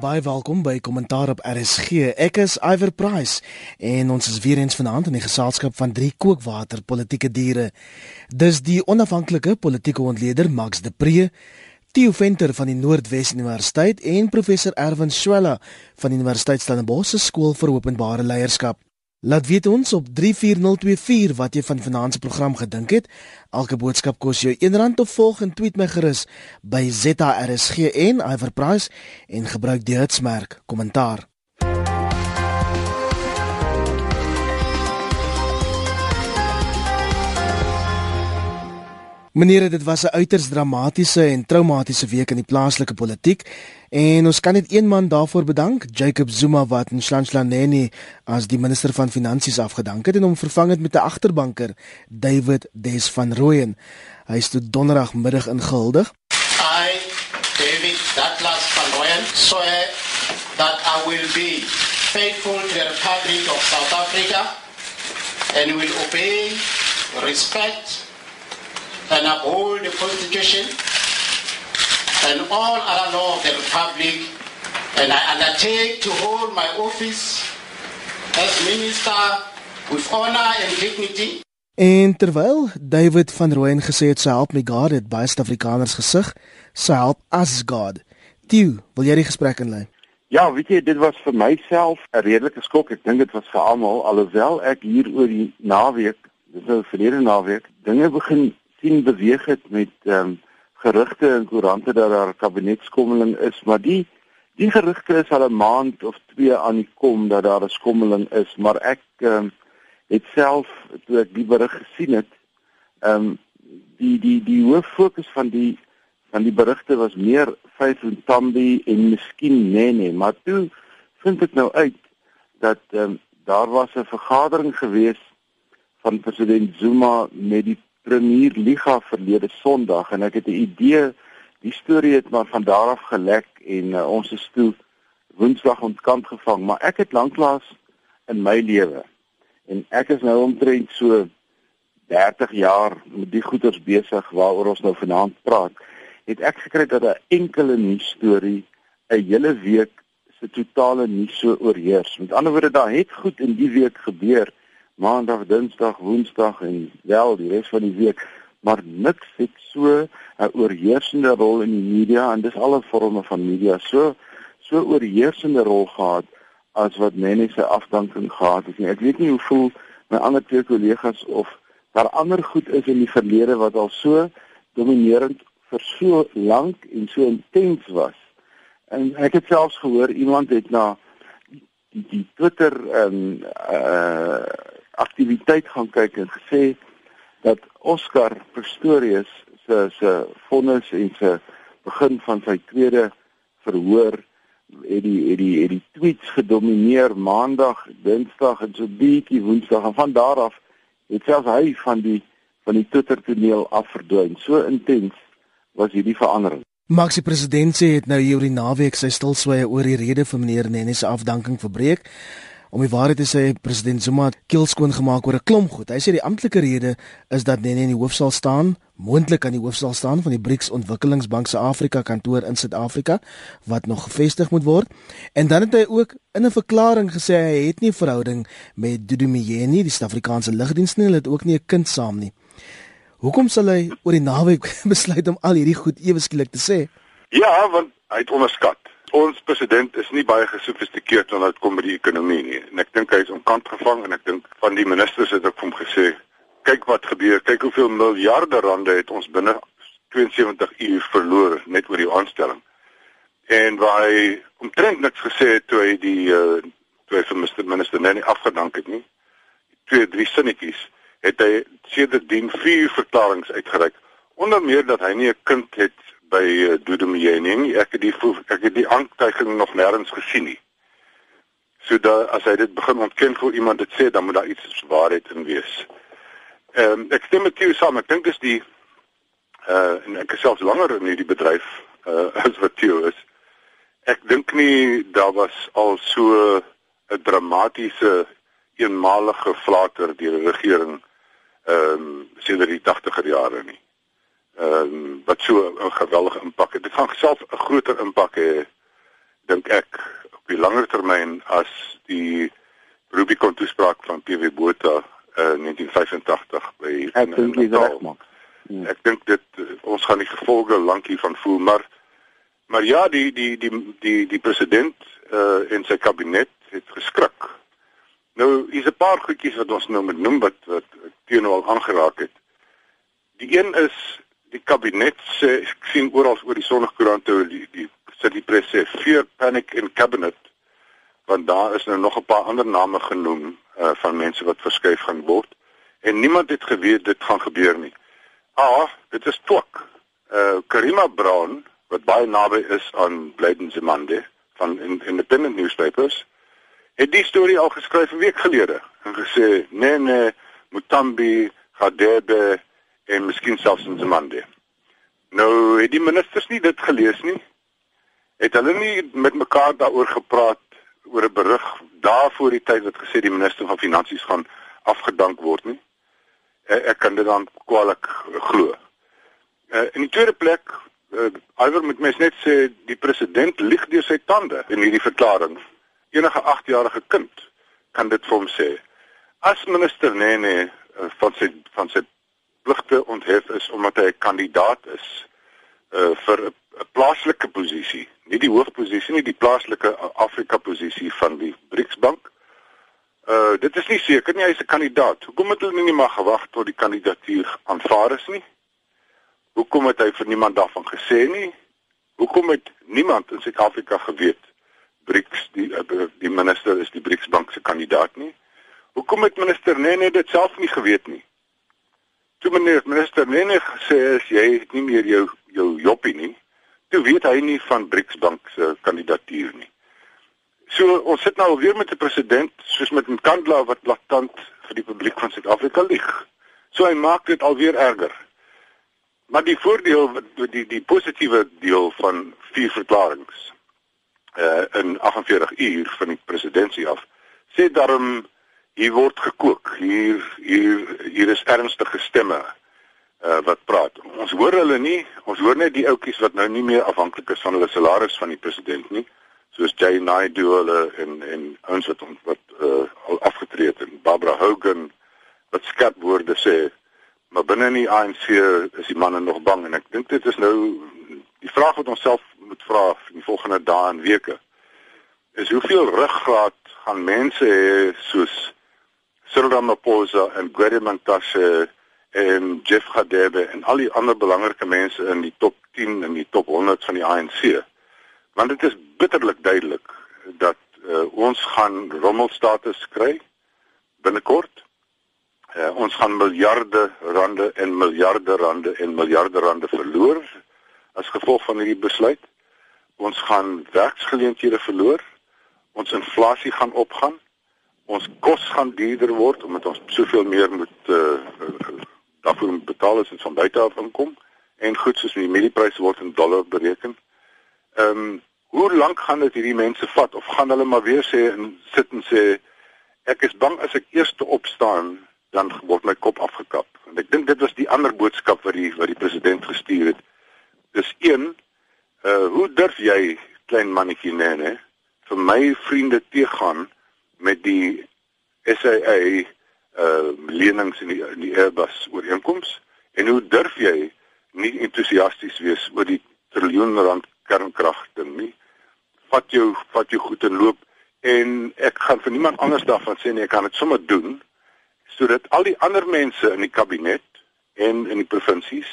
Baie welkom by Kommentaar op RSG. Ek is Iver Price en ons is weer eens vanaand in die geselskap van drie kookwater politieke diere. Dis die onafhanklike politieke ontleder Max de Pre, Theo Venter van die Noordwes Universiteit en professor Erwin Swela van die Universiteit Stellenbosch se skool vir openbare leierskap. Laat weet ons op 34024 wat jy van vanaand se program gedink het. Elke boodskap kos jou R1 of volg en tweet my gerus by ZARSG en Iverprice en gebruik die hitsmerk kommentaar. Meneer, dit was 'n uiters dramatiese en traumatiese week in die plaaslike politiek en ons kan net een man daarvoor bedank, Jacob Zuma wat Nhlanhla as die minister van finansies afgedank het en hom vervang het met 'n agterbanker, David Des van Rooyen. Hy is toe donderdag middag ingehuldig. I, David Douglas van Rooyen, swear that I will be faithful to the Republic of South Africa and will obey, respect and uphold the Constitution and all other law of the Republic, and I undertake to hold my office as Minister with honor and dignity. En terwyl David van Rooyen gesê het sy help my God het baie Suid-Afrikaners gesig, sy help as God. Tieu, wil jy die gesprek inlei? Ja, weet jy, dit was vir myself 'n redelike skok. Ek dink dit was vir almal alhoewel ek hier oor die naweek, dis nou verlede naweek, dinge begin sien beweeg het met ehm um, gerugte in koerante dat daar kabinetskommeling is, maar die die gerugte is al 'n maand of twee aan die kom dat daar 'n skommeling is, maar ek um, het self toe ek die berig gesien het, ehm um, die die die hoof fokus van die van die berigte was meer Faith Ntambi en miskien Nene, maar toe vind ek nou uit dat ehm um, daar was 'n vergadering gewees van president Zuma met die Premier Liga verlede Sondag en ek het 'n idee die storie het maar van daar af gelek en uh, ons is toe Woensdag ontkant gevang maar ek het lanklaas in my lewe en ek is nou omtrent so 30 jaar met die goeters besig waaroor ons nou vanaand praat het ek gekry dat 'n enkele nuus storie 'n hele week se totale nuus so oorheers. Met ander woorde daar het goed in die week gebeur maandag, dinsdag, woensdag en wel die res van die week, maar niks het so 'n oorheersende rol in die media en dis alle forme van media so so oorheersende rol gehad as wat Nene se afdanking gehad het. Ek weet nie hoe voel my ander twee kollegas of daar ander goed is in die verlede wat al so dominerend vir so lank en so intens was. En ek het selfs gehoor iemand het na die, die Twitter ehm um, uh aktiwiteit gaan kyk en gesê dat Oscar Pistorius se se vonnis en se begin van sy tweede verhoor het die het die het die tweets gedomeineer maandag, dinsdag en so bietjie woensdag en van daar af het selfs hy van die van die Twitter toneel afverdwyn. So intens was hierdie verandering. Maxie president sê het nou hier die naweek sy stilswye oor die rede vir meneer Nennie se afdanking verbreek. Om die waarheid te sê, president Zuma het keel skoon gemaak oor 'n klomp goed. Hy sê die amptelike rede is dat Nene in die hoof sal staan, moontlik aan die hoof sal staan van die BRICS Ontwikkelingsbank se Afrika kantoor in Suid-Afrika wat nog gevestig moet word. En dan het hy ook in 'n verklaring gesê hy het nie verhouding met Dudu Myeni, die Suid-Afrikaanse lugdiens nie, hulle het ook nie 'n kind saam nie. Hoekom sal hy oor die naweek besluit om al hierdie goed ewe skielik te sê? Ja, want hy het onderskat ons president is nie baie gesofistikeerd wanneer dit kom by die ekonomie nie. En ek dink hy is omkant gevang en ek dink van die ministers het ook vir hom gesê, kyk wat gebeur, kyk hoeveel miljarde rande het ons binne 72 uur verloor net oor die aanstelling. En waar hy omtrent niks gesê het toe hy die uh, toe hy vir minister minister Nene afgedank het nie. Twee drie sinnetjies het hy sedertdien vier verklaringe uitgereik onder meer dat hy nie 'n kind het by uh, Dudu Mjeni. Ek het die ek het die aantuiging nog nêrens gesien nie. So dat as hy dit begin ontken vir iemand dit sê, dan moet daar iets waarheid in wees. Ehm um, ek stem met jou saam. Ek dink dis die uh en ek is selfs langer in hierdie bedryf uh as wat jy is. Ek dink nie daar was al so 'n dramatiese eenmalige flater deur die regering ehm um, sedert die 80er jare nie ehm um, wat so 'n geweldige impak het. Dit gaan self 'n groter impak hê dink ek op die langer termyn as die Rubicon toespraak van PW Botha uh, in 1985 by Ek dink jy reg maak. Ja. Ek dink dit ons gaan die gevolge lank hiervan voel, maar maar ja, die die die die die president uh en sy kabinet het geskrik. Nou, hier's 'n paar goedjies wat ons nou moet noem wat wat teenoor al aangeraak het. Die een is die kabinet sê ek sien oral oor die sonnekoerante die die sit die pres sê fear panic in cabinet want daar is nou nog 'n paar ander name genoem uh van mense wat verskuif gaan word en niemand het geweet dit gaan gebeur nie. Ah, dit is twak. Uh Karima Brown wat baie naby is aan Blyden Zimande van in, independent newspapers het die storie al geskryf 'n week gelede en gesê nee nee Mutambi, Gadebe en miskien selfs Zimande. Nou het die ministers nie dit gelees nie. Het hulle nie met mekaar daaroor gepraat oor 'n berig daar voor die tyd wat gesê die minister van finansies gaan afgedank word nie. Ek, ek kan dit dan kwaliek glo. Uh, in die tweede plek, uh, iwer moet mens net sê die president lieg deur sy tande in hierdie verklaring. Enige 8-jarige kind kan dit vir hom sê. As minister Nene uh, van sy van sy pligte onthef is omdat hy 'n kandidaat is uh, vir 'n plaaslike posisie, nie die hoofposisie nie, die plaaslike Afrika posisie van die BRICS bank. Uh dit is nie seker nie, hy's 'n kandidaat. Hoekom het hulle nie maar gewag tot die kandidatuur aanvaar is nie? Hoekom het hy vir niemand daarvan gesê nie? Hoekom het niemand in Suid-Afrika geweet BRICS die die minister is die BRICS bank se kandidaat nie? Hoekom het minister Nene dit self nie geweet nie? Toe meneer minister Nene gesê is jy het nie meer jou jou joppie nie toe weet hy nie van BRICS Bank se kandidatuur nie. So ons sit nou weer met 'n president soos met 'n kandelaar wat blaatant vir die publiek van Suid-Afrika lieg. So hy maak dit alweer erger. Maar die voordeel die die, positiewe deel van vier verklaringe uh in 48 uur van die presidentskap sê daarom hier word gekook. Hier hier hier is ernstige stemme uh, wat praat. Ons hoor hulle nie. Ons hoor net die ouetjies wat nou nie meer afhanklik is van hulle salaris van die president nie, soos Jay Naidu hulle en en ons wat wat uh, al afgetree het en Barbara Hogan wat skerp woorde sê. Maar binne in die ANC is die manne nog bang en ek dink dit is nou die vraag wat ons self moet vra in die volgende dae en weke. Is hoeveel ruggraat gaan mense hê soos Cyril Ramaphosa en Gwede Mantashe en Jeff Gadebe en al die ander belangrike mense in die top 10 en die top 100 van die ANC. Want dit is bitterlik duidelik dat uh, ons gaan rommelstatus kry binnekort. Uh, ons gaan miljarde rande en miljarde rande en miljarde rande verloor as gevolg van hierdie besluit. Ons gaan werksgeleenthede verloor. Ons inflasie gaan opgaan. Ons kos gaan duurder word omdat ons soveel meer moet uh, daarvoor betaal as dit van buite af inkom en goed soos die mieliepryse word in dollar bereken. Ehm um, hoe lank gaan dit hierdie mense vat of gaan hulle maar weer sê en sit en sê ek is bang as ek eers te opstaan dan word my kop afgekap. En ek dink dit was die ander boodskap wat die wat die president gestuur het. Dis een uh hoe durf jy klein mannetjie nene vir my vriende teëgaan met die SAA uh lenings in die in die Airbus ooreenkoms? En hoe durf jy nie entoesiasties wees oor die triljoen rand kernkrag ding nie? Vat jou vat jou goed en loop. En ek gaan vir niemand anders daarvan sê nie ek kan dit sommer doen sodat al die ander mense in die kabinet en in die provinsies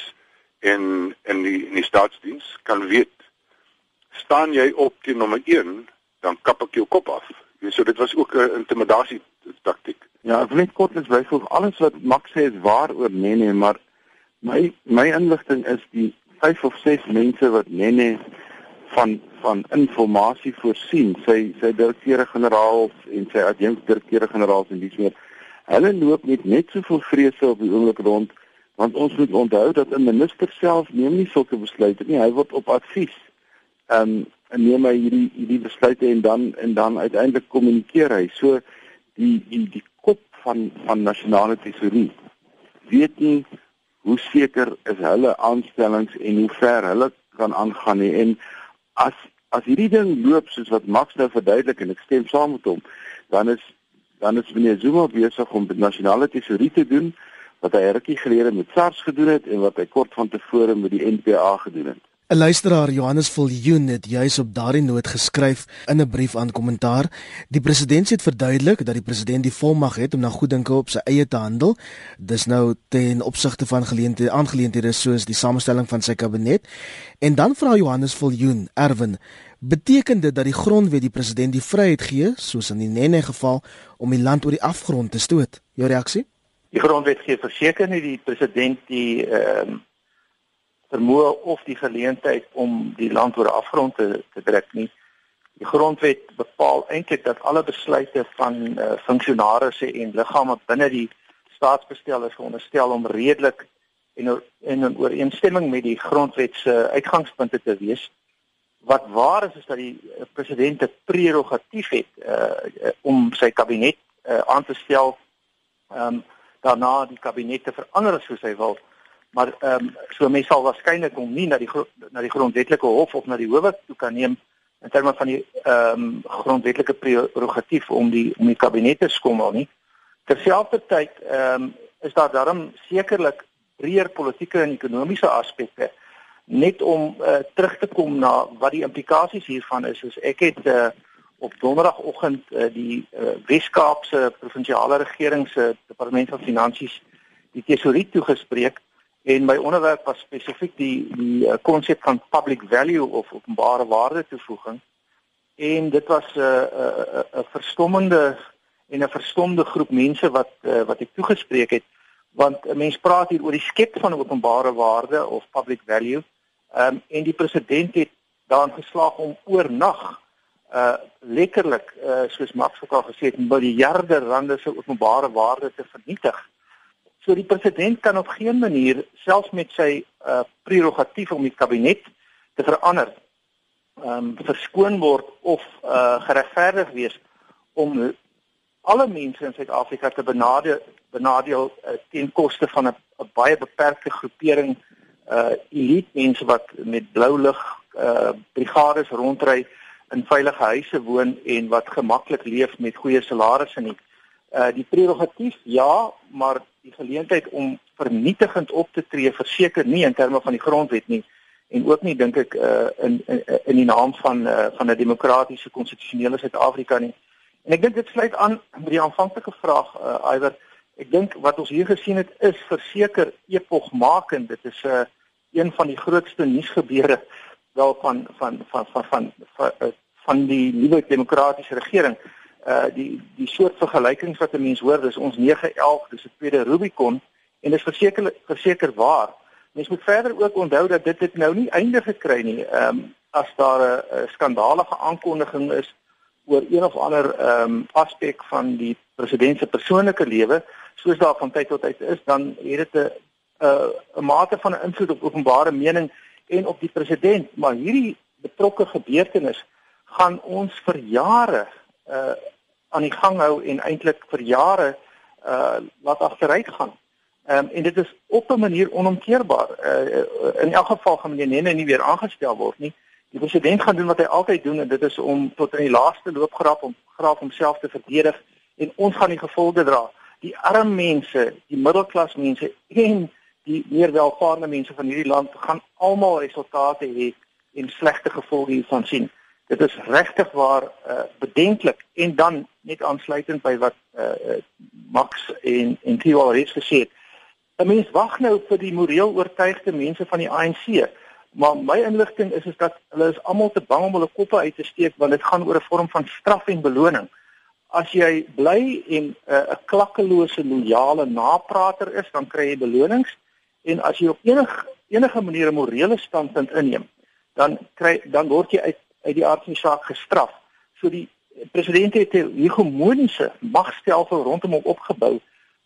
en in die in die staatsdiens kan weet staan jy op teen nommer 1 dan kap ek jou kop af. So dit was ook 'n intimidasie taktik. Ja, ek wil net kort byvoeg alles wat Max sê is waar oor Nene, maar my my inligting is die 5 of 6 mense wat Nene van van inligting voorsien, sy sy direkteur-generaal en sy adjunk-direkteur-generaal en dis meer. Hulle loop met net soveel vrese op die oomblik rond want ons moet onthou dat 'n minister self neem nie sulke besluite nie, hy word op advies. Ehm um, neem hy hierdie hierdie besluite en dan en dan uiteindelik kommunikeer hy. So die die die kop van van nasionale tesorie weet nie hoe seker is hulle aanstellings en hoe ver hulle kan aangaan nie en as as hierdie ding loop soos wat Max nou verduidelik en ek stem saam met hom, dan is dan is meneer Zuma besig om die nasionale tesourie te doen wat hy rukkie gelede met SARS gedoen het en wat hy kort van tevore met die NPA gedoen het. 'n Luisteraar Johannes Viljoen het juis op daardie noot geskryf in 'n brief aan kommentaar. Die president het verduidelik dat die president die volmag het om na goeddinke op sy eie te handel. Dis nou ten opsigte van geleenthede aangeleenthede soos die samestelling van sy kabinet. En dan vra Johannes Viljoen, Erwin, beteken dit dat die grondwet die president die vryheid gee, soos in die Nene geval, om die land oor die afgrond te stoot? Jou reaksie? Die grondwet gee verseker nie die president die ehm uh, vermoë of die geleentheid om die land oor afgrond te, te druk nie. Die grondwet bepaal eintlik dat alle besluite van uh, funksionarisse en liggame binne die staatsbestel is veronderstel om redelik en in 'n ooreenstemming met die grondwet se uitgangspunte te wees. Wat waar is is dat die eh, president 'n prerogatief het uh, om sy kabinet uh, aan te stel ehm um, daarna die kabinet te verander soos hy wil. Maar ehm um, so mense sal waarskynlik hom nie na die na die grondwetlike hof of na die howe toe kan neem in terme van die ehm um, grondwetlike prerogatief om die om die kabinet te skommel nie. Terselfdertyd ehm um, is daar daarom sekerlik breër politieke en ekonomiese aspekte net om uh, terug te kom na wat die implikasies hiervan is. Soos ek het uh, op donderdagoggend uh, die uh, Wes-Kaapse provinsiale regering se departement van finansies die tesourie toegespreek En my onderwerp was spesifiek die die eh, konsep uh, van public value of openbare waarde toevoeging. En dit was 'n uh, 'n uh, 'n uh, verstommende en 'n verstomde groep mense wat uh, wat ek toegespreek het want 'n mens praat hier oor die skep van openbare waarde of public value. Ehm um, en die president het daarin geslaag om oornag uh lekkerlik uh soos Max ook al gesê het miljarde rande se openbare waarde te vernietig. So die president kan op geen manier selfs met sy uh prerogatief om die kabinet te verander ehm um, verskoon word of uh geregverdig wees om alle mense in Suid-Afrika te benadeel benadeel uh, teen koste van 'n baie beperkte groepering uh elite mense wat met blou lig uh brigades rondry in veilige huise woon en wat gemaklik leef met goeie salarisse nie. Uh die prerogatief ja, maar die geleentheid om vernietigend op te tree verseker nie in terme van die grondwet nie en ook nie dink ek uh, in, in in die naam van uh, van 'n demokratiese konstitusionele Suid-Afrika nie. En ek dink dit sluit aan by die aanvanklike vraag uh, iwer ek dink wat ons hier gesien het is verseker epogmakend. Dit is 'n uh, een van die grootste nuusgebeure wel van van van van van van, van, van die nuwe demokratiese regering uh die die soort vergelykings wat 'n mens hoor, dis ons 911, dis 'n tweede Rubicon en dis verseker verseker waar. Mens moet verder ook onthou dat dit dit nou nie einde gekry nie. Ehm um, as daar 'n skandalige aankondiging is oor een of ander ehm um, aspek van die president se persoonlike lewe, soos daar van tyd tot tyd is, dan het dit 'n 'n mate van 'n invloed op openbare mening en op die president, maar hierdie betrokke gebeurtenis gaan ons vir jare uh aan die gang hou en eintlik vir jare uh laat agteruit gaan. Ehm um, en dit is op 'n manier onomkeerbaar. Uh in elk geval gaan meneer Nene nie weer aangestel word nie. Die president gaan doen wat hy altyd doen en dit is om tot in die laaste loopgraaf om graaf homself te verdedig en ons gaan die gevolge dra. Die arm mense, die middelklas mense en die meer welvarende mense van hierdie land gaan almal resultate hê en slegte gevolge hiervan sien. Dit is regtig waar uh, bedenklik en dan net aansluitend by wat uh, Max en en Theo al reeds gesê het. 'n Mens wag nou vir die moreel oortuigde mense van die ANC, maar my inligting is is dat hulle is almal te bang om hulle koppe uit te steek want dit gaan oor 'n vorm van straf en beloning. As jy bly en 'n uh, klakkelose loyale naprater is, dan kry jy belonings en as jy op enige enige manier 'n morele standpunt inneem, dan kry dan word jy uit uit die aard van die saak gestraf. So die president het 'n hegemoniese magstelsel rondom hom opgebou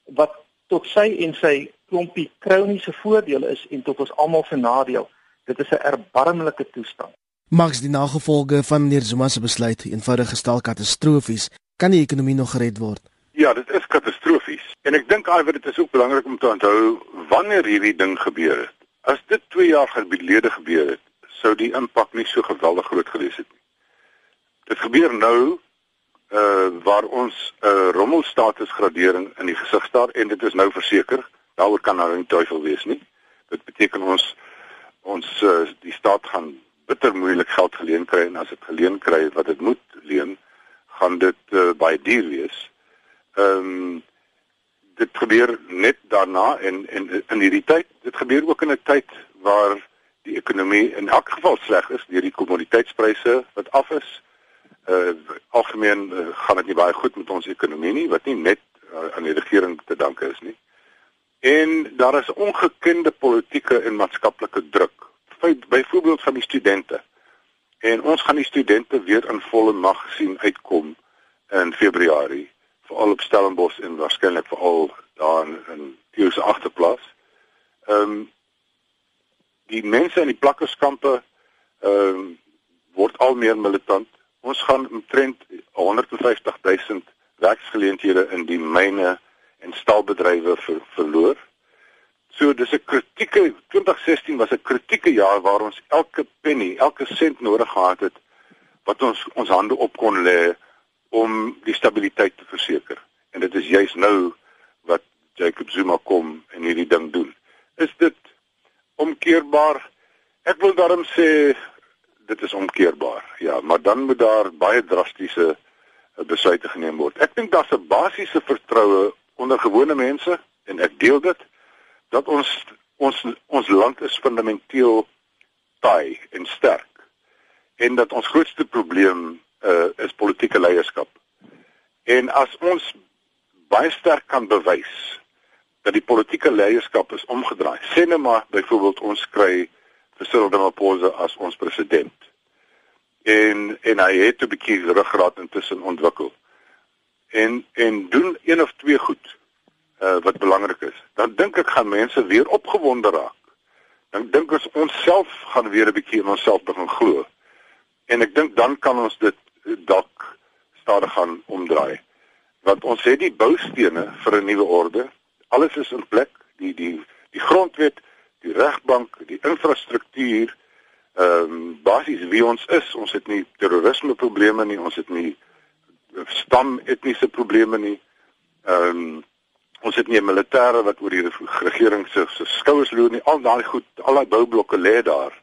wat tot sy en sy klompie kroniese voordeel is en tot ons almal se nadeel. Dit is 'n erbarmlike toestand. Maks die nagevolge van meneer Zuma se besluit eenvoudig gestel katastrofies. Kan die ekonomie nog gered word? Ja, dit is katastrofies. En ek dink alweer dit is ook belangrik om te onthou wanneer hierdie ding gebeur het. As dit 2 jaar gelede gebeur het, sou die impak nie so geweldig groot gewees het nie. Dit gebeur nou uh waar ons 'n uh, rommelstatus gradering in die gesig staar en dit is nou verseker, daaroor kan nou nie twyfel wees nie. Dit beteken ons ons uh, die staat gaan bitter moeilik geld geleen kry en as dit geleen kry wat dit moet leen, gaan dit uh, baie duur wees. Ehm um, dit gebeur net daarna en en in hierdie tyd, dit gebeur ook in 'n tyd waar die ekonomie in elk geval sleg is deur die kommoditeitspryse wat af is uh algemeen uh, gaan dit nie baie goed met ons ekonomie nie wat nie net uh, aan die regering te danke is nie. En daar is ongekende politieke en maatskaplike druk. Byvoorbeeld van die studente. En ons gaan die studente weer in volle mag sien uitkom in Februarie, veral op Stellenbosch en waarskynlik veral daar in, in die se agterplaas. Ehm um, die mense in die plakkerskampe ehm um, word al meer militant Ons gaan omtrent 150 000 werksgeleenthede in die myne en staalbedrywe ver, verloor. So dis 'n kritieke 2016 was 'n kritieke jaar waar ons elke penny, elke sent nodig gehad het wat ons ons hande op kon lê om die stabiliteit te verseker. En dit is juis nou wat Jacob Zuma kom en hierdie ding doen. Is dit omkeerbaar? Ek wil daarom sê dit is omkeerbaar. Ja, maar dan moet daar baie drastiese eh, besluite geneem word. Ek dink daar's 'n basiese vertroue onder gewone mense en ek deel dit dat ons ons ons land is fundamenteel taai en sterk en dat ons grootste probleem uh, is politieke leierskap. En as ons baie sterk kan bewys dat die politieke leierskap is omgedraai. Sê net maar byvoorbeeld ons kry Cyril Ramaphosa as ons president. En en hy het 'n bietjie ruggraat intussen ontwikkel. En en doen een of twee goed uh wat belangrik is. Dan dink ek gaan mense weer opgewonde raak. Dan dink ons onsself gaan weer 'n bietjie in onsself begin glo. En ek dink dan kan ons dit dalk stadig gaan omdraai. Want ons het die boustene vir 'n nuwe orde. Alles is in plek. Die die die grondwet die regbank, die infrastruktuur, ehm um, basies wie ons is. Ons het nie terrorisme probleme nie, ons het nie stam etniese probleme nie. Ehm um, ons het nie 'n militêre wat oor die regering se se skouers loer nie. Al daai goed, al daai boublokke lê daar.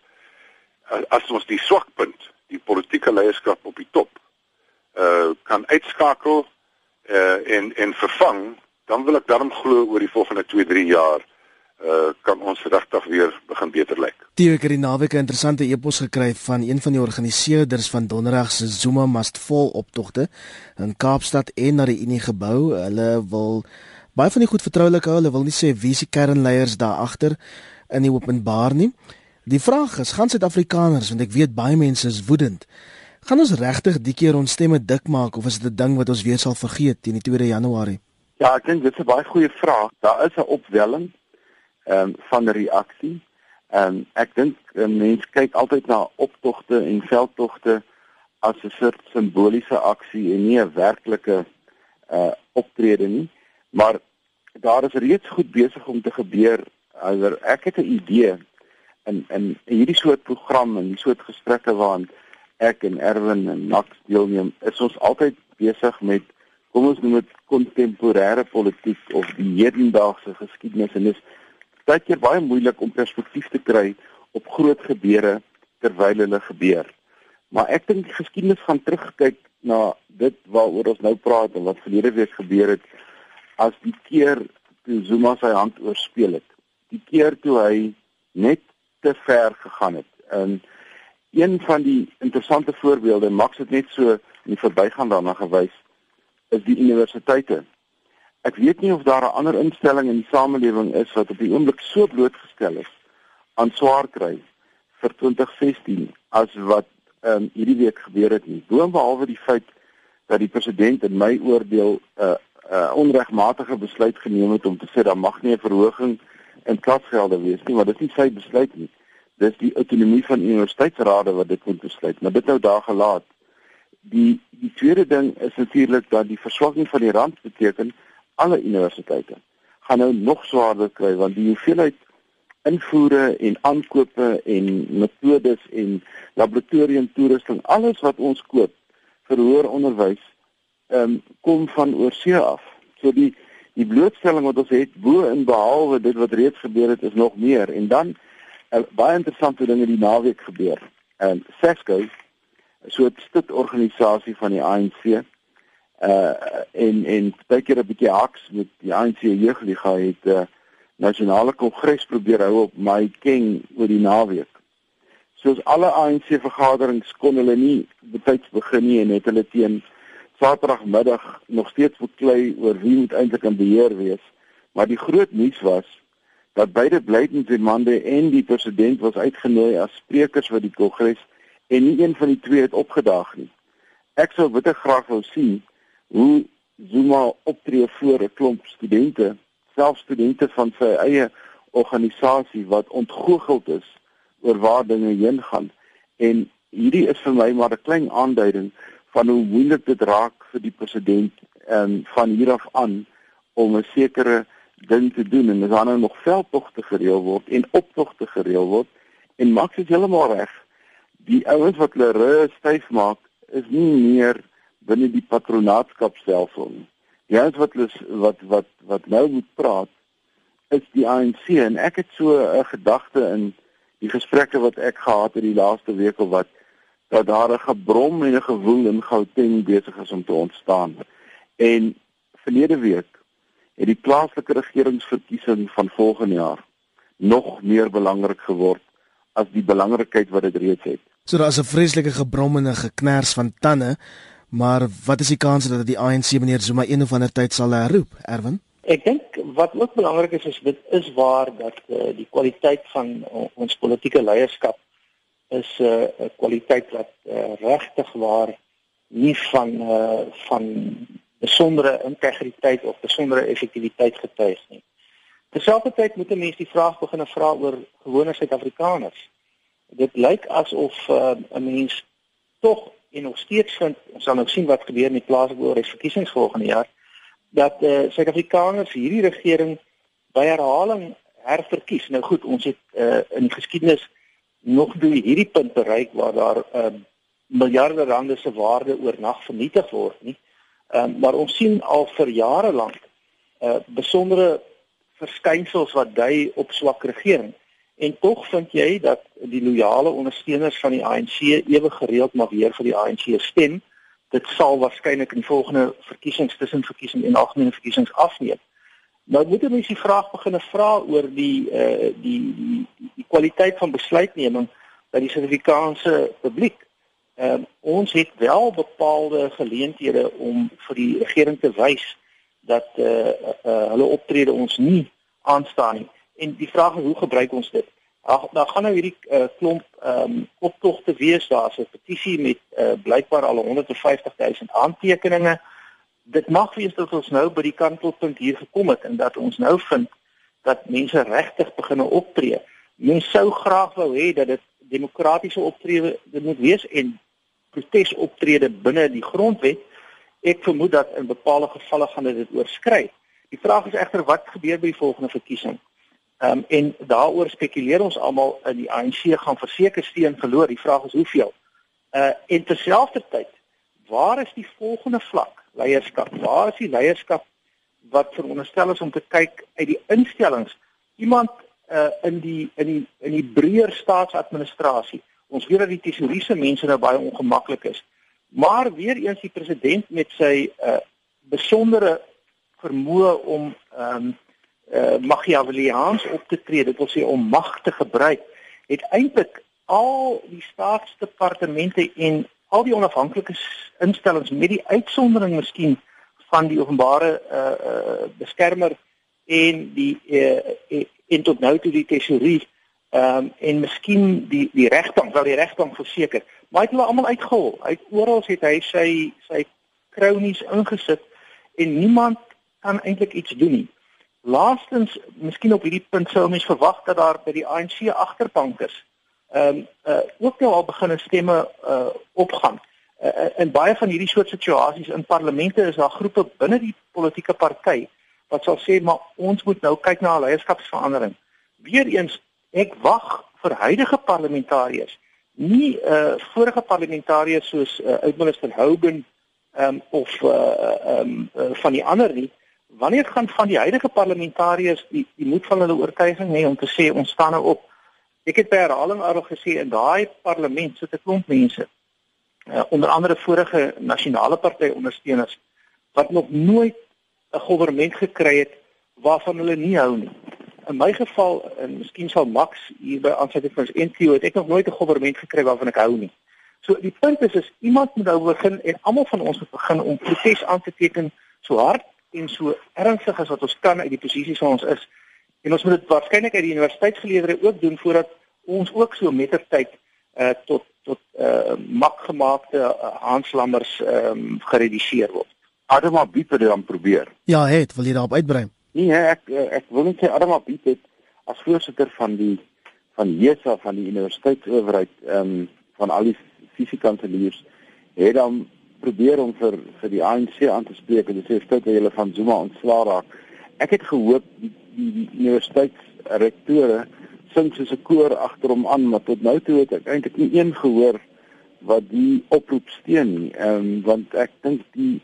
As ons die swakpunt, die politieke leierskap op die top uh kan uitskakel uh en en vervang, dan wil ek daarom glo oor die volgende 2, 3 jaar uh kan ons regtig weer begin beter lyk. Theo ek het die naweek 'n interessante e-pos gekry van een van die organiseerders van Donderdag se Zuma Must Fall optogte in Kaapstad en na die Unie gebou. Hulle wil baie van die goed vertroulik hou. Hulle wil nie sê wie se kernleiers daar agter in die openbaar nie. Die vraag is, gaan Suid-Afrikaners, want ek weet baie mense is woedend, gaan ons regtig die keer ons stemme dik maak of is dit 'n ding wat ons weer sal vergeet teen die 2 Januarie? Ja, ek dink dit is 'n baie goeie vraag. Daar is 'n opwelling ehm um, van reaksie. Ehm um, ek dink 'n mens kyk altyd na optogte en veldtogte as 'n soort simboliese aksie en nie 'n werklike uh optrede nie. Maar daar is reeds goed besig om te gebeur. Alhoewel ek het 'n idee in in hierdie soort programme en hierdie soort gesprekke waaraan ek en Erwin en Max deelneem, is ons altyd besig met kom ons noem dit kontemporêre politiek of die hedendaagse geskiedenis en dis baie keer baie moeilik om perspektief te kry op groot gebeure terwyl hulle gebeur. Maar ek dink die geskiedenis gaan terugkyk na dit waaroor ons nou praat en wat verlede week gebeur het as die keer toe Zuma sy hand oorspeel het. Die keer toe hy net te ver gegaan het. En een van die interessante voorbeelde, Max het net so in verbygaan daarna gewys, is die universiteite. Ek weet nie of daar 'n ander instelling in die samelewing is wat op die oomblik so blootgestel is aan swaar kry vir 2016 as wat ehm um, hierdie week gebeur het nie. Boonbehalwe die feit dat die president in my oordeel 'n uh, 'n uh, onregmatige besluit geneem het om te sê daar mag nie 'n verhoging in klasgelde wees nie, maar dit is nie sy besluit nie. Dis die autonomie van universiteitsrade wat dit moet besluit. Maar dit nou daar gelaat. Die die tweede ding is natuurlik dat die verswakking van die rand beteken alle universiteite gaan nou nog swaarder kry want die hoeveelheid invoere en aankope en metodes en laboratorium toerusting alles wat ons koop vir hoër onderwys um, kom van oorsee af. So die die blootstelling wat ons het bo en behalwe dit wat reeds gebeur het is nog meer en dan uh, baie interessante dinge die naweek gebeur. En um, SESCO so 'n stuk organisasie van die ANC uh en en baie keer 'n bietjie haks met die ANC jeugliga het 'n uh, nasionale kongres probeer hou op my king oor die naweek. Soos alle ANC vergaderings kon hulle nie betyds begin nie en het hulle teen Saterdagmiddag nog steeds beklei oor wie moet eintlik in beheer wees, maar die groot nuus was dat beide Blydensemande en die president was uitgenooi as sprekers vir die kongres en nie een van die twee het opgedaag nie. Ek sou bitter graag wou sien hoe Zuma optree voor 'n klomp studente, selfs studente van sy eie organisasie wat ontgoocheld is oor waar dinge heen gaan. En hierdie is vir my maar 'n klein aanduiding van hoe moeilik dit raak vir die president en van hier af aan om 'n sekere ding te doen en dan nou nog veldtogte gereël word en optogte gereël word en Max is heeltemal reg die ouens wat hulle rus styf maak is nie meer binne die patronaatskapstelsel nie die ouens wat hulle wat wat wat nou moet praat is die ANC en ek het so 'n gedagte in die gesprekke wat ek gehad het die laaste week of wat dat daar 'n gebrom en 'n gewoel in Gauteng besig is om te ontstaan. En verlede week het die plaaslike regeringsverkiesing van volgende jaar nog meer belangrik geword as die belangrikheid wat dit reeds het. So daar's 'n vreeslike gebrom en 'n geknars van tande, maar wat is die kans dat die ANC meneer Zuma een of ander tyd sal herroep, Erwin? Ek dink wat ook belangrik is is dit is waar dat uh, die kwaliteit van uh, ons politieke leierskap is 'n uh, kwaliteit wat uh, regtig waar nie van uh, van besondere integriteit of besondere effektiwiteit getuig nie. Terselfdertyd moet 'n mens die vraag begin vra oor gewone Suid-Afrikaners. Dit lyk asof uh, 'n mens tog en nog steeds vind ons sal nou sien wat gebeur met plaaslike oorheidsverkiesings volgende jaar dat uh, Suid-Afrikaners hierdie regering by herhaling herverkies. Nou goed, ons het uh, in geskiedenis nog by hierdie punt bereik waar daar uh, miljarde rande se waarde oornag vernietig word nie. Ehm uh, maar ons sien al vir jare lank uh besondere verskynsels wat dui op swak regering. En tog vind jy dat die loyale ondersteuners van die ANC ewe gereeld maar weer vir die ANC stem. Dit sal waarskynlik in die volgende verkiesings tussen verkiesing en algemene verkiesings afneem. Nou moet jy mens die vraag begin vra oor die uh die die die kwaliteit van besluitneming by die Suid-Afrikaanse publiek. Ehm uh, ons het wel bepaalde geleenthede om vir die regering te wys dat uh, uh, uh hulle optrede ons nie aanstaan nie. En die vraag is hoe gebruik ons dit? Ag daar gaan nou hierdie uh, klomp ehm um, optogte wees, daar's 'n petisie met uh, blykbaar al 150 000 aantekeninge dit mag wees dat ons nou by die kantelpunt hier gekom het en dat ons nou vind dat mense regtig begine optree. Mense sou graag wou hê dat dit demokratiese optrede dit moet wees en protesoptrede binne die grondwet. Ek vermoed dat in bepaalde gevalle gaan dit oorskry. Die vraag is egter wat gebeur by die volgende verkiesing? Ehm um, en daaroor spekuleer ons almal in die ANC gaan verseker steun verloor. Die vraag is hoeveel. Uh en terselfdertyd, waar is die volgende vlak? leierskap. Waar is die leierskap wat veronderstel is om te kyk uit die instellings iemand uh, in die in die in die breër staatsadministrasie. Ons weet dat die tesouriese mense nou baie ongemaklik is. Maar weer eens die president met sy uh, besondere vermoë om ehm um, uh, Machiavelliaans op te tree, dit wil sê om mag te gebruik, het eintlik al die staatsdepartemente en al die onafhanklike instellings met die uitsondering miskien van die openbare uh, uh beskermer en die uh, en tot nou toe die tesourier ehm um, en miskien die die regbank wel die regbank verseker. Maar het hulle almal uitgehol. Uit oral het hy sy sy kronies ingesit en niemand kan eintlik iets doen nie laastens miskien op hierdie punt sou mens verwag dat daar by die ANC agterbankers ehm um, uh, ook nou al begin stemme uh, opgaan. Uh, in baie van hierdie soort situasies in parlemente is daar groepe binne die politieke party wat sal sê maar ons moet nou kyk na 'n leierskapsverandering. Weereens Ek wag vir huidige parlementariërs, nie uh vorige parlementariërs soos uh, uitminister Hogan um, of uh um uh, van die ander nie. Wanneer gaan van die huidige parlementariërs die die moed van hulle oortuiging hê om te sê ons staan nou op? Ek het by herhaling al gesê in daai parlement sit 'n klomp mense. Uh, onder andere vorige nasionale party ondersteuners wat nog nooit 'n regering gekry het waarvan hulle nie hou nie. In my geval en miskien sal Max hier by aansluiting van ons NTO het ek nog nooit 'n regering gekry waarvan ek hou nie. So die punt is is iemand moet nou begin en almal van ons moet begin om protes aan te teken so hard en so ernstig as wat ons kan uit die posisies waar ons is. En ons moet dit waarskynlik uit die universiteitsgeleerders ook doen voordat ons ook so mettertyd uh tot tot uh makgemaakte uh, aanslammers ehm um, gereduseer word. Adama Biet het dan probeer. Ja, het, wil jy daarop uitbrei? Nee, ek ek wil net sê Adama Biet het as voorsitter van die van JESA van die universiteitsowerheid ehm um, van al die fisiekanseliers het dan probeer om vir vir die ANC aan te spreek en sê stout dat hulle van Zuma ontslaa raak. Ek het gehoop die die, die universiteitsrektore sing soos 'n koor agter hom aan, maar tot nou toe het ek eintlik nie een gehoor wat die oproep steun nie. Ehm um, want ek dink die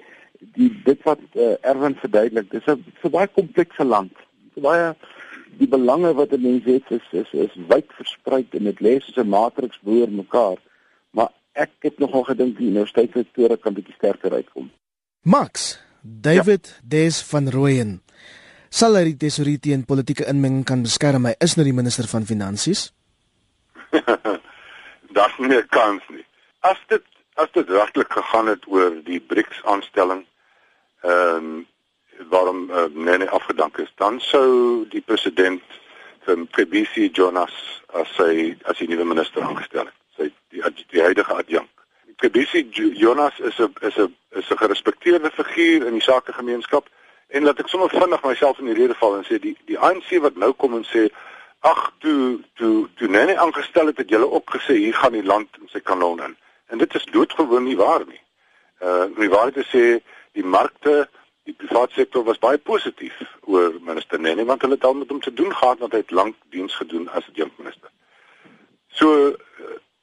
die dit wat uh, Erwin verduidelik, dis 'n so baie komplekse land. So baie die belange wat 'n mens het is is is wyd versprei en dit lê soos 'n matriks bo mekaar ek het nogal gedink die universiteitsrektore kan bietjie sterker uitkom. Max, David ja. Des van Rooyen. Sal hy die tesourier teen politieke inmenging kan beskerm? Hy is nou die minister van finansies. Daar's nie 'n kans nie. As dit as dit regtig gegaan het oor die BRICS aanstelling, ehm um, waarom uh, Nene afgedank is, dan sou die president van PBC Jonas as sy as die nuwe minister aangestel het sy die, die huidige adjunk. Kebisi Jonas is 'n is 'n is 'n gerespekteerde figuur in die sakegemeenskap en laat ek sommer vinnig myself in die rede val en sê die die ANC wat nou kom en sê ag toe toe toe Nene aangestel het het julle opgesê hier gaan die land in sy kanon in. En dit is doodgewoon nie waar nie. Uh die waarheid is sê die markte die private sektor was baie positief oor minister Nene want hulle het al met hom te doen gehad want hy het lank diens gedoen as adjunk minister. So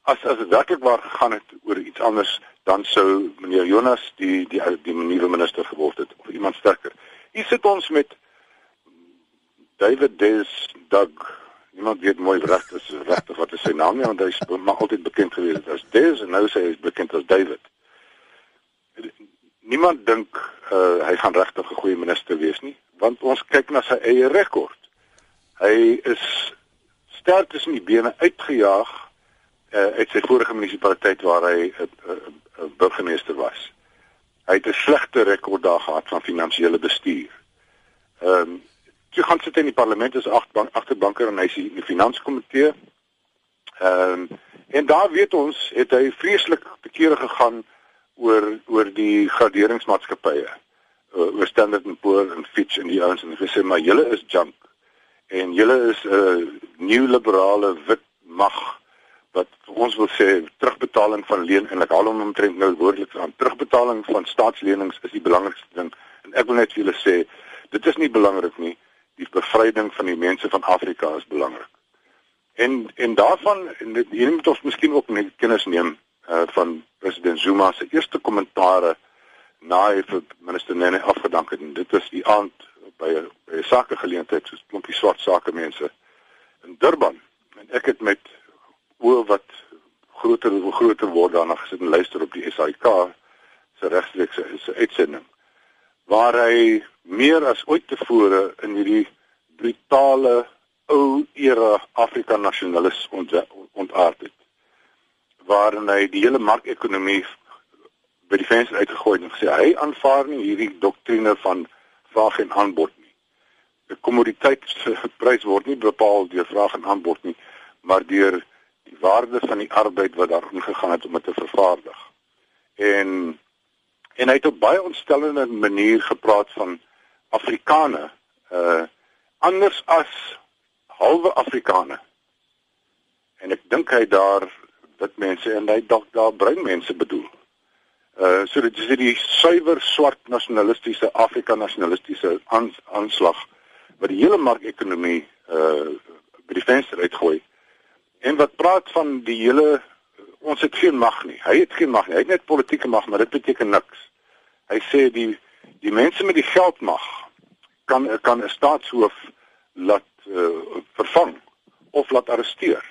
as as dit werklik waar gegaan het oor iets anders dan sou meneer Jonas die die die nuwe minister geword het of iemand sterker. Hier sit ons met David Des Doug. Niemand weet mooi regtig regtig wat is sy naam nie want hy is maar altyd bekend gewees as Des en nou sê hy is bekend as David. Niemand dink uh, hy gaan regtig 'n goeie minister wees nie want ons kyk na sy eie rekord. Hy is sterk tussen die bene uitgejaag uh, uit sy vorige munisipaliteit waar hy 'n uh, uh, uh, burgemeester was. Hy het 'n slegte rekord daar gehad van finansiële bestuur. Ehm um, toe gaan sit in die parlement as agterbank agterbanker en hy is in die finanskomitee. Ehm um, en daar weet ons het hy vreeslik te kere gegaan oor oor die graderingsmaatskappye. Uh, oor Standard & Poor's en Fitch en die ouens en gesê maar julle is junk en julle is 'n uh, nuwe liberale wit mag wat ons wil sê terugbetaling van leen en ek haal hom omtrent nou woordelik aan. Terugbetaling van staatslenings is die belangrikste ding. En ek wil net vir julle sê dit is nie belangrik nie. Die bevryding van die mense van Afrika is belangrik. En en daarvan en dit hier moet ons miskien ook net kennis neem uh, van president Zuma se eerste kommentare na hy vir minister Nene afgedank het. En dit was die aand by 'n by 'n sakegeleentheid soos klompie swart sake mense in Durban. En ek het met oor wat groter en groter word daarna gesit en luister op die SAIK se regstreekse se uitsending waar hy meer as ooit tevore in hierdie brutale ou era Afrika nasionalis ontaard het waarin hy die hele markekonomie by die venster uitgegooi en gesê hy aanvaar nie hierdie doktrine van vraag en aanbod nie. Die kommoditeitsprys word nie bepaal deur vraag en aanbod nie, maar deur die waarde van die arbeid wat daar ingegaan het om dit te vervaardig. En en hy het op baie ontstellende manier gepraat van Afrikane uh anders as halwe Afrikane. En ek dink hy daar wit mense en hy dalk daar bruin mense bedoel. Uh so dit is die suiwer swart nasionalistiese Afrika nasionalistiese aanslag wat die hele markekonomie uh by die venster uitgooi. En wat praat van die hele ons het geen mag nie. Hy het geen mag nie. Hy het net politieke mag, maar dit beteken niks. Hy sê die die mense met die geld mag kan kan 'n staatshoof laat uh, vervang of laat arresteer.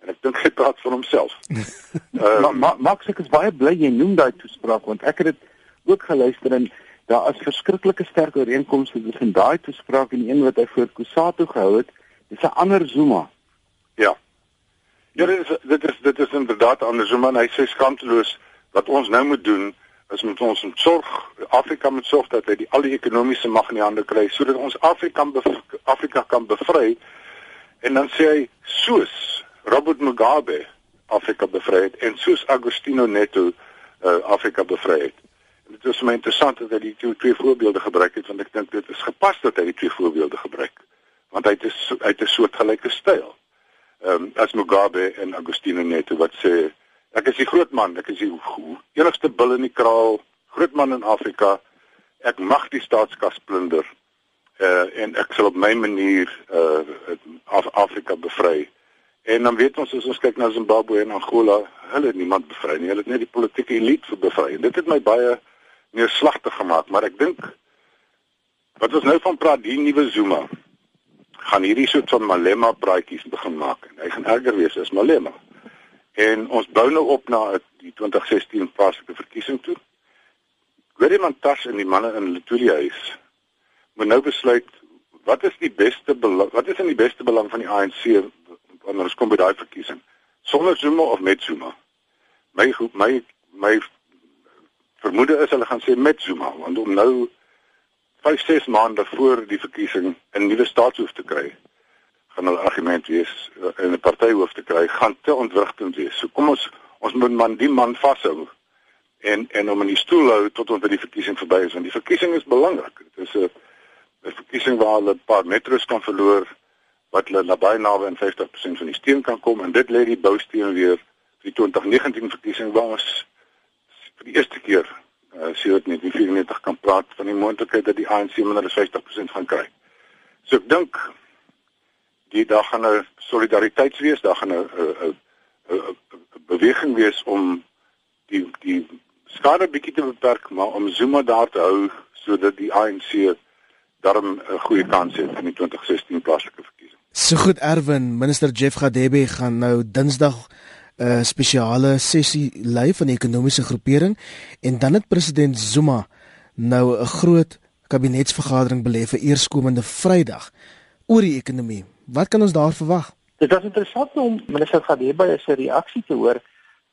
En ek dink hy praat van homself. uh, maar ma, Max ek is baie bly jy noem daai toespraak want ek het dit ook geluister en daar is verskriklike sterk ooreenkomste tussen daai toespraak en die een wat hy voor Kusatu gehou het. Dis 'n ander Zuma. Ja. Ja, dit is dit is dit is inderdaad anders. Zuma hy sê skaamteloos wat ons nou moet doen is met ons moet sorg Afrika moet sorg dat hy die al die ekonomiese mag in die hande kry sodat ons Afrika Afrika kan bevry. En dan sê hy soos Robert Mugabe Afrika bevry het en soos Agostino Neto uh, Afrika bevry het. Dit is my interessant dat hy die twee, twee voorbeelde gebruik het want ek dink dit is gepas dat hy die twee voorbeelde gebruik want hy het 'n hy het 'n soortgelyke styl. Ehm um, as Mugabe en Agostino Neto wat sê ek is die groot man, ek is die enigste bil in die kraal, groot man in Afrika. Ek mag die staatskas plunder. Uh en ek sal op my manier uh Af Afrika bevry. En dan weet ons as ons kyk na Zimbabwe en Angola, hulle het niemand bevry nie. Hulle het net die politieke elite vir bevry. En dit het my baie neerslagtig gemaak, maar ek dink wat ons nou van praat, die nuwe Zuma gaan hierdie soort van Malema praatjies begin maak en hy gaan erger wees as Malema. En ons bou nou op na die 2016 plaaslike verkiesing toe. Gweriman Tas en die manne in Letoile huis moet nou besluit wat is die beste belang, wat is in die beste belang van die ANC wanneer ons kom by daai verkiesing? Sonder Zuma of met Zuma? My my my vermoede is hulle gaan sê met Zuma want om nou 5 6 maande voor die verkiesing 'n nuwe staatshoof te kry gaan hulle argument wees in eh, 'n partyhoof te kry gaan te ontwrigtend wees. So kom ons ons moet man die man vashou en en om in die stoel hou tot ons by die verkiesing verby is want die verkiesing is belangrik. Dit is 'n 'n verkiesing waar hulle 'n paar metros kan verloor wat hulle naby naby aan 50% van die steun kan kom en dit lê die bousteen weer vir die 2019 verkiesing waar ons vir die eerste keer uh, sedert 1994 kan praat van die moontlikheid dat die ANC minder as 50% gaan kry. So ek dink die dag gaan 'n solidariteit wees, daar gaan 'n 'n 'n beweging wees om die die skade bietjie te beperk, maar om Zuma daar te hou sodat die ANC daarom 'n goeie kans het in die 2016 plaaslike verkiesing. So goed Erwin, minister Jeff Gadebe gaan nou Dinsdag 'n uh, spesiale sessie lei van die ekonomiese groepering en dan het president Zuma nou 'n groot kabinetsvergadering belê vir eerskomende Vrydag oor die ekonomie. Wat kan ons daar verwag? Dit was interessant om minister Gadebe se reaksie te hoor.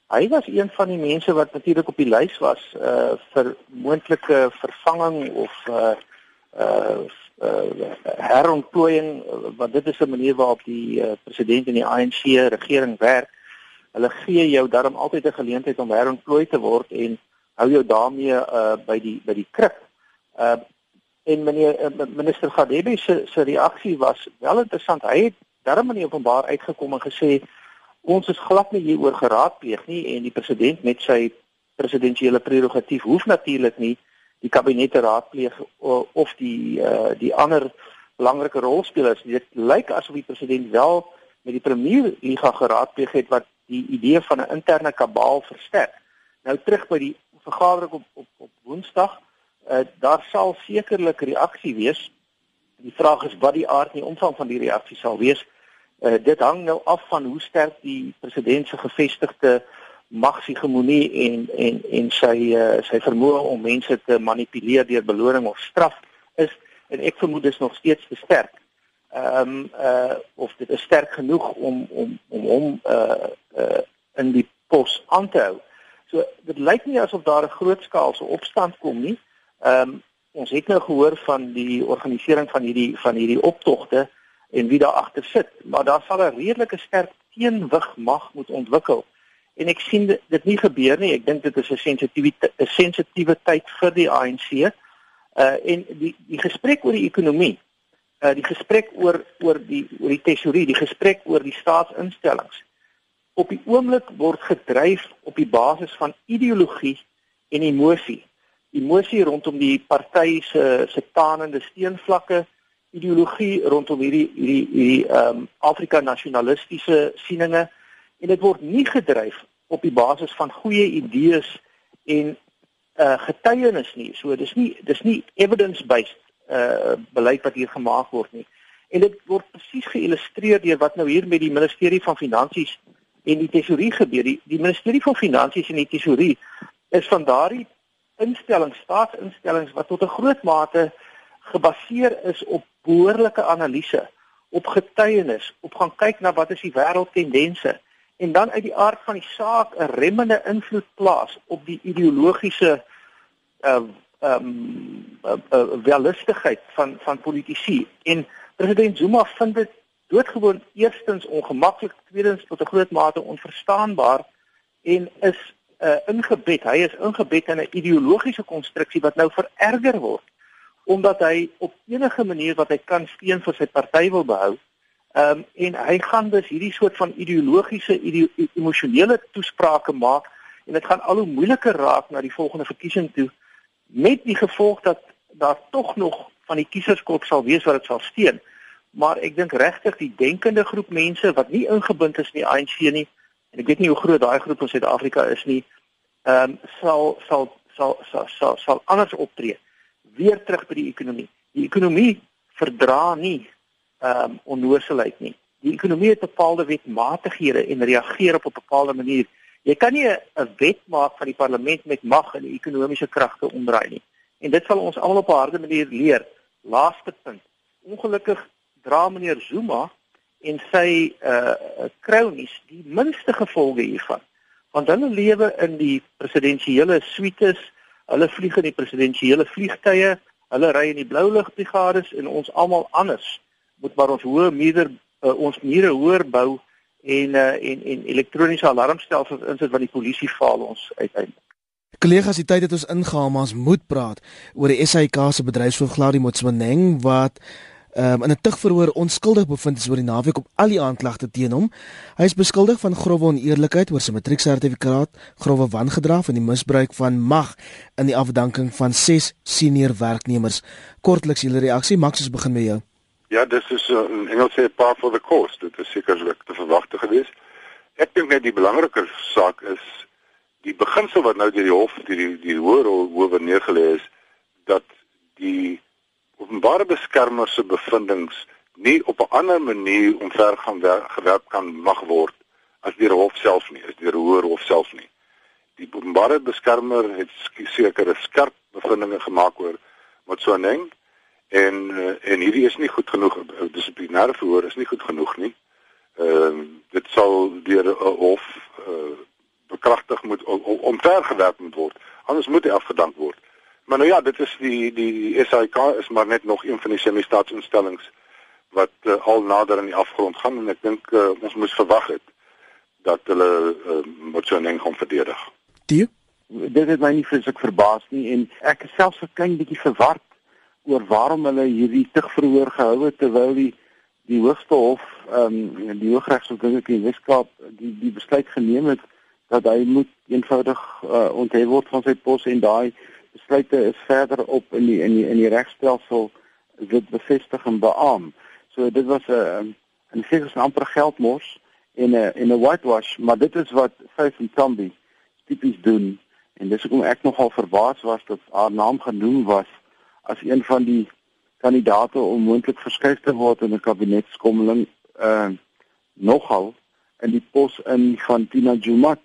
Hy was een van die mense wat natuurlik op die lys was uh vir moontlike vervanging of uh uh uh herontplooiing want dit is 'n manier waarop die uh, president en die ANC regering werk hulle gee jou daarom altyd 'n geleentheid om herontplooi te word en hou jou daarmee uh by die by die kruk. Uh en meneer uh, minister Gadebe se se reaksie was wel interessant. Hy het daarom in openbaar uitgekom en gesê ons is glad nie hieroor geraadpleeg nie en die president met sy presidensiële prerogatief hoef natuurlik nie die kabinet te raadpleeg of die uh die ander belangrike rolspelers. Dit lyk asof die president wel met die premier liga geraadpleeg het wat die idee van 'n interne kabaal versterk. Nou terug by die vergadering op op op Woensdag, uh, daar sal sekerlik reaksie wees. Die vraag is wat die aard en die omvang van die reaksie sal wees. Uh, dit hang nou af van hoe sterk die president se gevestigde magshegemonie en en en sy uh, sy vermoë om mense te manipuleer deur beloning of straf is en ek vermoed dit is nog steeds te sterk ehm um, uh of dit is sterk genoeg om om om hom uh uh in die pos aan te hou. So dit lyk nie asof daar 'n grootskaalse opstand kom nie. Ehm um, ons het nou gehoor van die organisering van hierdie van hierdie optogte en wie daar agter sit, maar daar sal 'n redelike sterk teenwig mag moet ontwikkel. En ek sien dit, dit nie gebeur nie. Ek dink dit is 'n sensitiwiteit 'n sensitiewe tyd vir die ANC. Uh en die die gesprek oor die ekonomie uh, die gesprek oor oor die oor die tesorie, die gesprek oor die staatsinstellings op die oomblik word gedryf op die basis van ideologie en emosie. Emosie rondom die party se se tanende steenvlakke ideologie rondom hierdie hierdie hierdie ehm um, Afrika nasionalistiese sieninge en dit word nie gedryf op die basis van goeie idees en uh getuienis nie. So dis nie dis nie evidence-based uh beleid wat hier gemaak word nie. En dit word presies geïllustreer deur wat nou hier met die ministerie van finansies en die tesourier gebeur. Die, die ministerie van finansies en die tesourier is van daardie instellings, staatsinstellings wat tot 'n groot mate gebaseer is op behoorlike analise, op getuienis, op gaan kyk na wat is die wêreldtendense en dan uit die aard van die saak 'n remmende invloed plaas op die ideologiese uh ehm um, uh, uh, realistigheid van van politici. En president Zuma vind dit doodgewoon eerstens ongemaklik, tweedens tot 'n groot mate onverstaanbaar en is uh, ingebed. Hy is ingebed in 'n ideologiese konstruksie wat nou vererger word omdat hy op enige manier wat hy kan steun vir sy party wil behou. Ehm um, en hy gaan dus hierdie soort van ideologiese ideo emosionele toesprake maak en dit gaan al hoe moeiliker raak na die volgende verkiesing toe met die gevolg dat daar tog nog van die kieserskop sal wees wat dit sal steun. Maar ek dink regtig die denkende groep mense wat nie ingebind is in die ANC nie en ek weet nie hoe groot daai groep in Suid-Afrika is nie, ehm um, sal sal sal sal sal sal anders optree weer terug by die ekonomie. Die ekonomie verdra nie ehm um, onnoosheid nie. Die ekonomie het bepaalde wetmatighede en reageer op 'n bepaalde manier. Jy kan nie 'n wet maak van die parlement met mag en ekonomiese kragte omdraai nie. En dit sal ons almal op 'n harde manier leer. Laaste punt. Ongelukkig dra meneer Zuma en sy uh kronies die minste gevolge hiervan. Want hulle lewe in die presidensiële suites Hulle vlieg in die presidensiële vliegtye, hulle ry in die blou lugbrigades en ons almal anders moet maar ons hoë mure uh, ons mure hoër bou en uh, en en elektroniese alarmstelsels insit wat die polisie faal ons uiteindelik. Kollegas, die tyd het ons ingehaal, maar ons moet praat oor die SAIK se bedryfshoof Gladie Motsoeneng wat um, in 'n tugverhoor onskuldig bevind is oor die naweek op al die aanklagte teen hom. Hy is beskuldig van grove oneerlikheid oor sy matrieksertifikaat, grove wangedrag en die misbruik van mag in die afdanking van 6 senior werknemers. Kortliks julle reaksie, Max, ons begin met jou. Ja, dis is uh, in Engels sê par for the course. Dit is sekerlik te verwagte gewees. Ek dink net die belangriker saak is die beginsel wat nou deur die hof, deur die die hoër hof neergelê is dat die openbare beskermer se bevindinge nie op 'n ander manier omver gaan gewerp kan mag word as deur hof self nie, as deur hoër hof self nie. Die openbare beskermer het sekere skerp bevindinge gemaak oor Motsoeneng en eh, en hierdie is nie goed genoeg dissiplinêre verhoor is nie goed genoeg nie. Ehm uh, dit sal deur hof uh, bekragtig moet omver gewerp moet word. Anders moet hy afgedank word. Maar nou ja, dit is die die SAIK is maar net nog een van die semi-staatsinstellings wat uh, al nader aan die afgrond gaan en ek dink uh, ons moes verwag het dat hulle uh, moet so 'n ding gaan verdedig. Die dit het my nie vreeslik verbaas nie en ek is selfs 'n klein bietjie verward oor waarom hulle hierdie tugverhoor gehou het terwyl die die hoogste hof ehm um, die hooggeregshof dink ek in Weskaap die die besluit geneem het dat hy moet eenvoudig uh, onthef word van sy pos en daai besluite is verder op in die in die in die regstelsel dit bevestig en beam. So dit was 'n 'n sekere amper geldmors en 'n en 'n whitewash, maar dit is wat Faith and Tombi tipies doen en dis hoekom ek nogal verbaas was dat haar naam genoem was as een van die kandidate om moontlik verskuif te word in 'n kabinetskommeling uh nogal in die pos in van Tina Jumat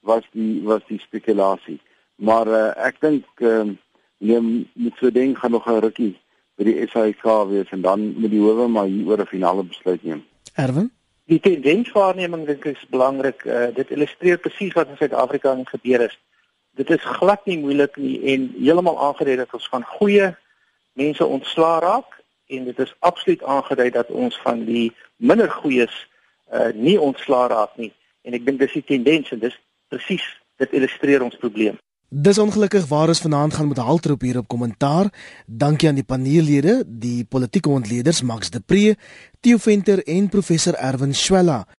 was die was die spekulasie. Maar uh, ek dink ehm uh, neem met so ding gaan nog 'n rukkie by die SAIK wees en dan met die howe maar hier oor 'n finale besluit neem. Erwin Die tendenswaarneming dink ek is belangrik. Uh, dit illustreer presies wat in Suid-Afrika aan gebeur is. Dit is glad nie moeilik nie en heeltemal aangedui dat ons van goeie mense ontslaa raak en dit is absoluut aangedui dat ons van die minder goeies uh, nie ontslaa raak nie. En ek dink dis die tendens en dis presies dit illustreer ons probleem. Dis ongelukkig waar ons vanaand gaan met haltroep hier op kommentaar. Dankie aan die paneellede, die politieke ontleeders Max de Pre, Theo Venter en professor Erwin Swela.